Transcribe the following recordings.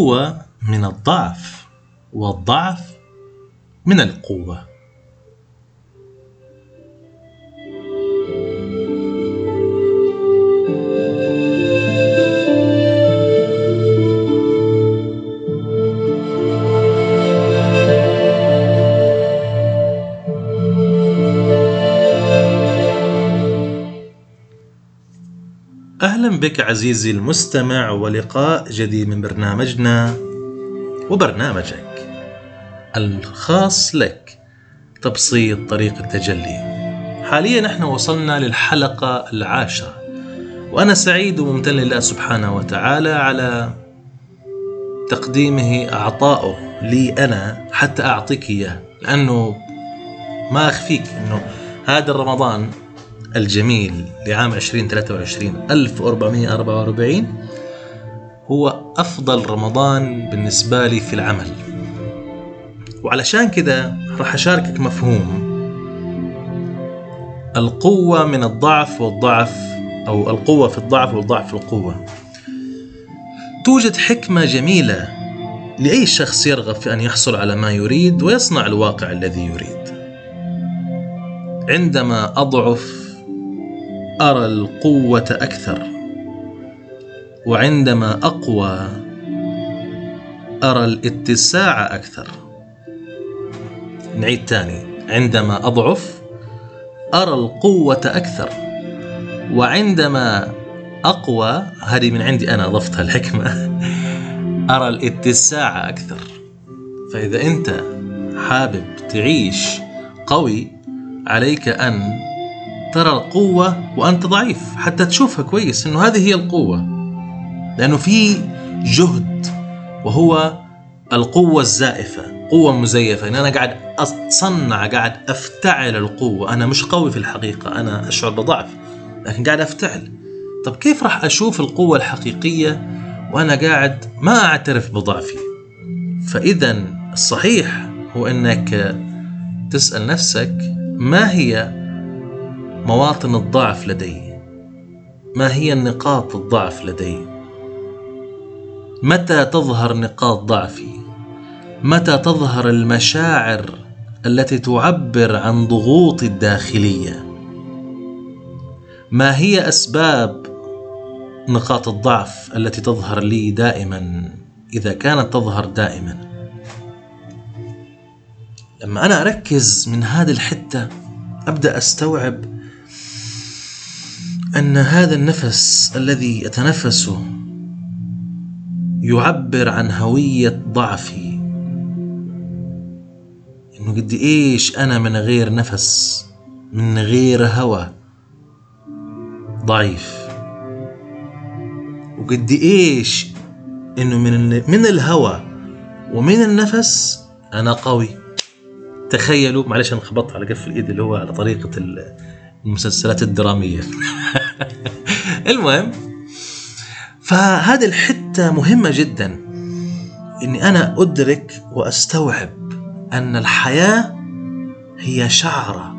القوة من الضعف والضعف من القوة. بك عزيزي المستمع ولقاء جديد من برنامجنا وبرنامجك الخاص لك تبسيط طريق التجلي. حاليا نحن وصلنا للحلقة العاشرة وأنا سعيد وممتن لله سبحانه وتعالى على تقديمه أعطائه لي أنا حتى أعطيك إياه لأنه ما أخفيك أنه هذا رمضان الجميل لعام 2023 1444 هو أفضل رمضان بالنسبة لي في العمل. وعلشان كذا راح أشاركك مفهوم. القوة من الضعف والضعف أو القوة في الضعف والضعف في القوة. توجد حكمة جميلة لأي شخص يرغب في أن يحصل على ما يريد ويصنع الواقع الذي يريد. عندما أضعف أرى القوة أكثر وعندما أقوى أرى الاتساع أكثر. نعيد تاني عندما أضعف أرى القوة أكثر وعندما أقوى هذه من عندي أنا أضفتها الحكمة أرى الاتساع أكثر. فإذا أنت حابب تعيش قوي عليك أن ترى القوة وأنت ضعيف حتى تشوفها كويس إنه هذه هي القوة. لأنه في جهد وهو القوة الزائفة قوة مزيفة. أنا قاعد أتصنع قاعد أفتعل القوة. أنا مش قوي في الحقيقة أنا أشعر بضعف لكن قاعد أفتعل. طب كيف راح أشوف القوة الحقيقية وأنا قاعد ما أعترف بضعفي؟ فإذا الصحيح هو أنك تسأل نفسك ما هي مواطن الضعف لدي. ما هي النقاط الضعف لدي؟ متى تظهر نقاط ضعفي؟ متى تظهر المشاعر التي تعبر عن ضغوطي الداخلية؟ ما هي أسباب نقاط الضعف التي تظهر لي دائما إذا كانت تظهر دائما؟ لما أنا أركز من هذه الحتة أبدأ أستوعب أن هذا النفس الذي اتنفسه يعبر عن هوية ضعفي. إنه قد إيش أنا من غير نفس من غير هوى. ضعيف. وقد إيش إنه من من الهوى ومن النفس أنا قوي. تخيلوا معلش أنا خبطت على كف الايد اللي هو على طريقة المسلسلات الدرامية. المهم فهذه الحتة مهمة جدا. إني أنا أدرك وأستوعب أن الحياة هي شعرة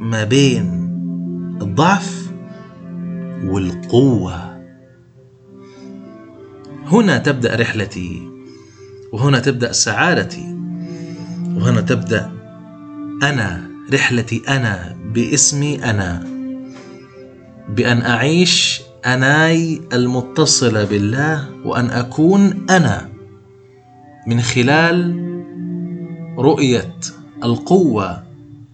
ما بين الضعف والقوة. هنا تبدأ رحلتي وهنا تبدأ سعادتي وهنا تبدأ أنا رحلتي أنا باسمي أنا. بأن أعيش أناي المتصلة بالله وأن أكون أنا. من خلال رؤية القوة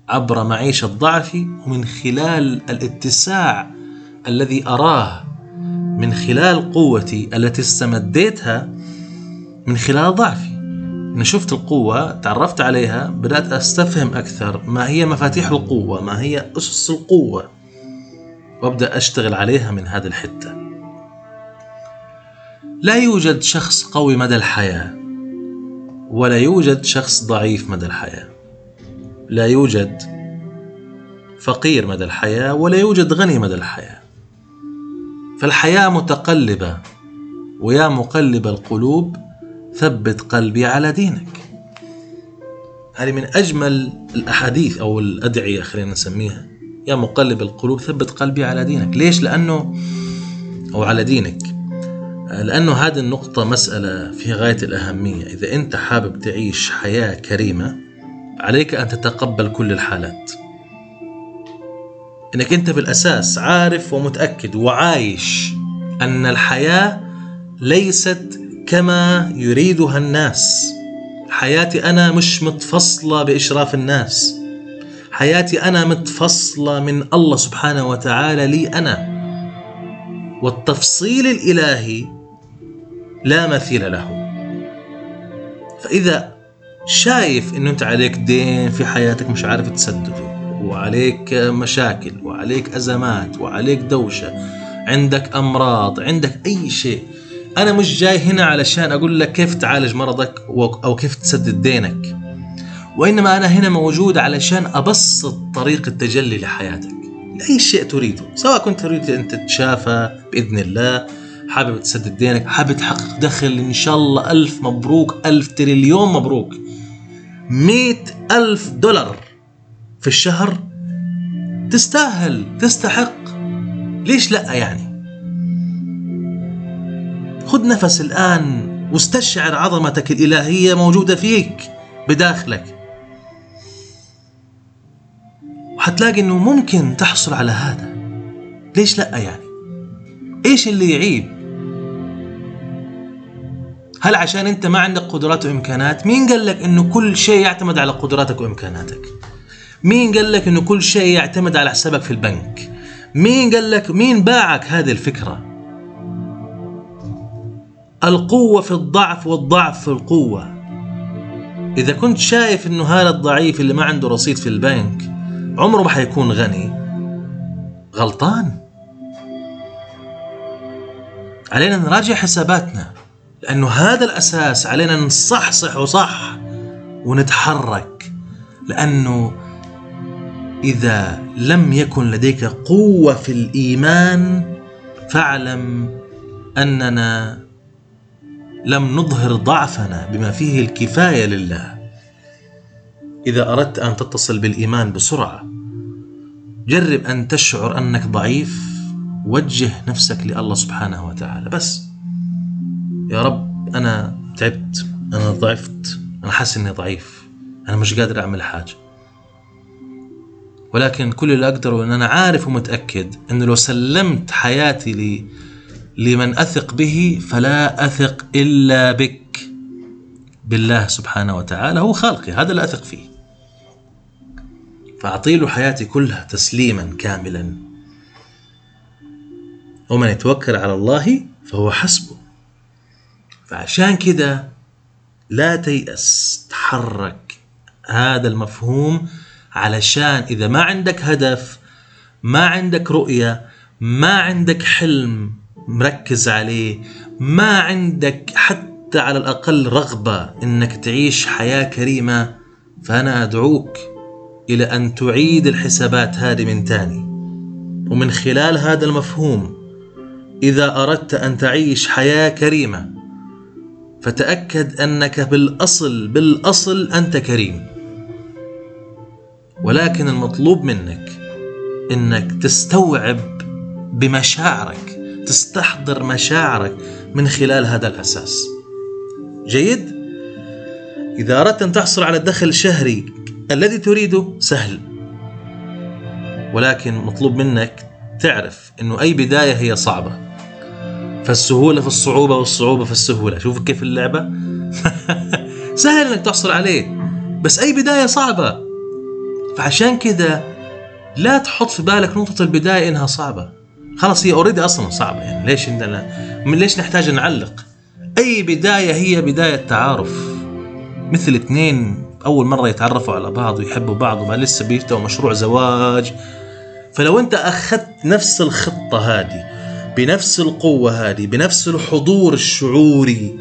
عبر معيشة ضعفي ومن خلال الاتساع الذي أراه. من خلال قوتي التي استمديتها من خلال ضعفي. أنا شفت القوة تعرفت عليها بدأت أستفهم أكثر ما هي مفاتيح القوة ما هي أسس القوة وأبدأ أشتغل عليها من هذه الحتة. لا يوجد شخص قوي مدى الحياة ولا يوجد شخص ضعيف مدى الحياة. لا يوجد فقير مدى الحياة ولا يوجد غني مدى الحياة. فالحياة متقلبة ويا مقلب القلوب ثبت قلبي على دينك. هذه من أجمل الأحاديث أو الأدعية خلينا نسميها. يا مقلب القلوب ثبت قلبي على دينك. ليش؟ لأنه أو على دينك. لأنه هذه النقطة مسألة في غاية الأهمية. إذا أنت حابب تعيش حياة كريمة عليك أن تتقبل كل الحالات. إنك أنت بالأساس عارف ومتأكد وعايش أن الحياة ليست كما يريدها الناس. حياتي أنا مش متفصلة بإشراف الناس. حياتي أنا متفصلة من الله سبحانه وتعالى لي أنا. والتفصيل الإلهي لا مثيل له. فإذا شايف إنه أنت عليك دين في حياتك مش عارف تسدده وعليك مشاكل وعليك أزمات وعليك دوشة عندك أمراض عندك أي شيء أنا مش جاي هنا علشان أقول لك كيف تعالج مرضك أو كيف تسدد دينك. وإنما أنا هنا موجود علشان أبسط طريق التجلي لحياتك. لأي شيء تريده سواء كنت تريد أن تتشافى بإذن الله حابب تسدد دينك حابب تحقق دخل إن شاء الله ألف مبروك ألف تريليون مبروك. مئة ألف دولار في الشهر تستاهل تستحق. ليش لأ يعني؟ خذ نفس الآن واستشعر عظمتك الإلهية موجودة فيك بداخلك. وحتلاقي إنه ممكن تحصل على هذا. ليش لا يعني؟ إيش اللي يعيب؟ هل عشان أنت ما عندك قدرات وإمكانات مين قال لك إنه كل شيء يعتمد على قدراتك وإمكاناتك؟ مين قال لك إنه كل شيء يعتمد على حسابك في البنك؟ مين قال لك مين باعك هذه الفكرة؟ القوة في الضعف والضعف في القوة. إذا كنت شايف إنه هذا الضعيف اللي ما عنده رصيد في البنك عمره ما حيكون غني غلطان. علينا نراجع حساباتنا لأنه هذا الأساس علينا نصحصح وصح ونتحرك لأنه إذا لم يكن لديك قوة في الإيمان فاعلم أننا لم نظهر ضعفنا بما فيه الكفاية لله. إذا أردت أن تتصل بالإيمان بسرعة جرب أن تشعر أنك ضعيف. وجه نفسك لله سبحانه وتعالى. بس يا رب أنا تعبت أنا ضعفت أنا حاسس إني ضعيف أنا مش قادر أعمل حاجة. ولكن كل اللي أقدره إن أنا عارف ومتأكد إنه لو سلمت حياتي لمن أثق به فلا أثق إلا بك. بالله سبحانه وتعالى هو خالقي هذا اللي أثق فيه. فأعطي له حياتي كلها تسليما كاملا. ومن يتوكل على الله فهو حسبه. فعشان كده لا تيأس تحرك هذا المفهوم علشان إذا ما عندك هدف ما عندك رؤية ما عندك حلم مركز عليه. ما عندك حتى على الأقل رغبة إنك تعيش حياة كريمة فأنا أدعوك إلى أن تعيد الحسابات هذه من تاني. ومن خلال هذا المفهوم إذا أردت أن تعيش حياة كريمة فتأكد أنك بالأصل بالأصل أنت كريم. ولكن المطلوب منك إنك تستوعب بمشاعرك تستحضر مشاعرك من خلال هذا الأساس. جيد؟ إذا أردت أن تحصل على الدخل الشهري الذي تريده سهل. ولكن مطلوب منك تعرف إنه أي بداية هي صعبة. فالسهولة في الصعوبة والصعوبة في السهولة. شوف كيف اللعبة. سهل إنك تحصل عليه بس أي بداية صعبة. فعشان كذا لا تحط في بالك نقطة البداية إنها صعبة. خلاص هي اوريدي أصلا صعبة. يعني ليش عندنا من ليش نحتاج نعلق؟ أي بداية هي بداية تعارف. مثل اثنين أول مرة يتعرفوا على بعض ويحبوا بعض وما لسه بيفتحوا مشروع زواج. فلو أنت أخذت نفس الخطة هذه بنفس القوة هذه بنفس الحضور الشعوري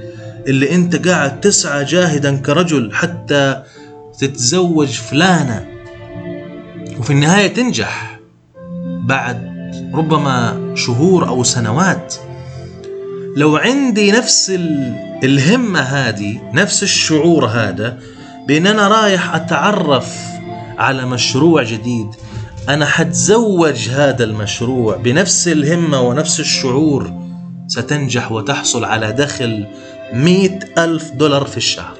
اللي أنت قاعد تسعى جاهدا كرجل حتى تتزوج فلانة وفي النهاية تنجح. بعد ربما شهور أو سنوات. لو عندي نفس الهمة هذه نفس الشعور هذا بأن أنا رايح أتعرف على مشروع جديد أنا حتزوج هذا المشروع بنفس الهمة ونفس الشعور ستنجح وتحصل على دخل مئة ألف دولار في الشهر.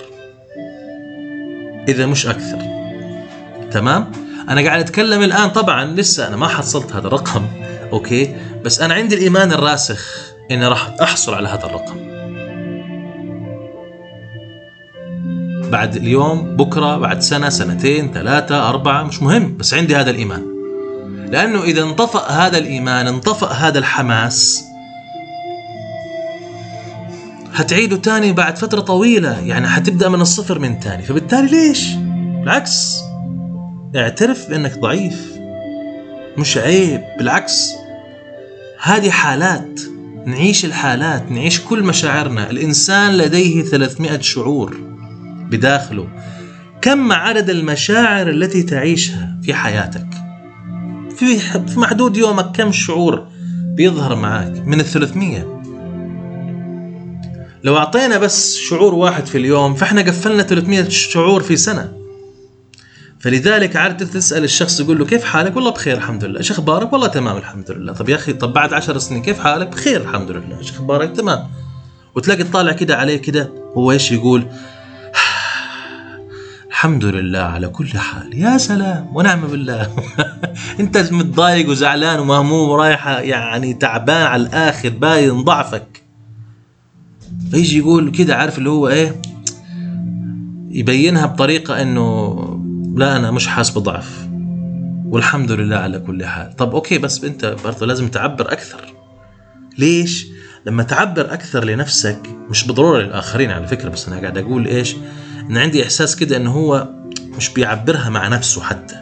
إذا مش أكثر. تمام؟ أنا قاعد أتكلم الآن طبعا لسه أنا ما حصلت هذا الرقم أوكي؟ بس أنا عندي الإيمان الراسخ إني راح أحصل على هذا الرقم. بعد اليوم بكرة بعد سنة سنتين ثلاثة أربعة مش مهم بس عندي هذا الإيمان. لأنه إذا انطفأ هذا الإيمان انطفأ هذا الحماس هتعيده تاني بعد فترة طويلة يعني حتبدأ من الصفر من تاني. فبالتالي ليش؟ بالعكس. اعترف بأنك ضعيف مش عيب بالعكس. هذه حالات نعيش الحالات نعيش كل مشاعرنا. الإنسان لديه 300 شعور بداخله. كم عدد المشاعر التي تعيشها في حياتك؟ في محدود يومك كم شعور بيظهر معك من ال 300 لو أعطينا بس شعور واحد في اليوم فإحنا قفلنا 300 شعور في سنة. فلذلك عادة تسأل الشخص يقول له كيف حالك؟ والله بخير الحمد لله، إيش أخبارك؟ والله تمام الحمد لله، طب يا أخي طب بعد عشر سنين كيف حالك؟ بخير الحمد لله، إيش أخبارك؟ تمام. وتلاقي تطالع كده عليه كده هو إيش يقول؟ الحمد لله على كل حال يا سلام ونعم بالله أنت متضايق وزعلان ومهموم ورايح يعني تعبان على الآخر باين ضعفك فيجي يقول كده عارف اللي هو إيه يبينها بطريقة إنه لا أنا مش حاسس بضعف والحمد لله على كل حال. طب أوكي بس أنت برضه لازم تعبر أكثر. ليش؟ لما تعبر أكثر لنفسك مش بالضرورة للآخرين على فكرة بس أنا قاعد أقول إيش؟ إن عندي إحساس كده إنه هو مش بيعبرها مع نفسه حتى.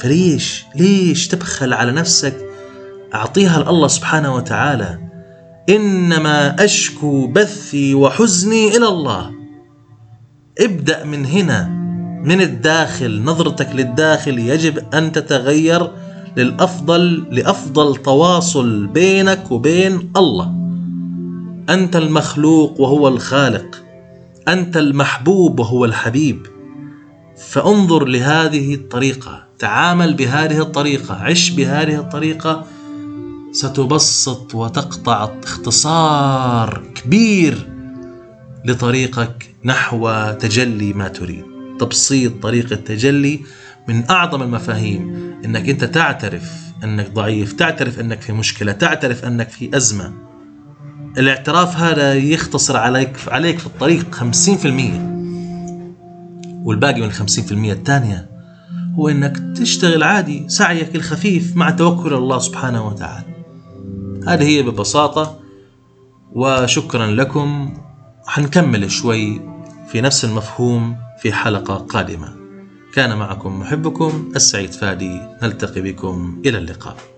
فليش؟ ليش تبخل على نفسك؟ أعطيها لله سبحانه وتعالى. إنما أشكو بثي وحزني إلى الله. ابدأ من هنا. من الداخل نظرتك للداخل يجب أن تتغير للأفضل لأفضل تواصل بينك وبين الله. أنت المخلوق وهو الخالق أنت المحبوب وهو الحبيب. فانظر لهذه الطريقة تعامل بهذه الطريقة عش بهذه الطريقة. ستبسط وتقطع اختصار كبير لطريقك نحو تجلي ما تريد. تبسيط طريق التجلي من أعظم المفاهيم. إنك أنت تعترف أنك ضعيف تعترف أنك في مشكلة تعترف أنك في أزمة. الاعتراف هذا يختصر عليك عليك في الطريق 50% والباقي من 50% الثانية هو إنك تشتغل عادي سعيك الخفيف مع توكل الله سبحانه وتعالى. هذه هي ببساطة وشكرا لكم. حنكمل شوي في نفس المفهوم. في حلقة قادمة. كان معكم محبكم السعيد فادي. نلتقي بكم إلى اللقاء.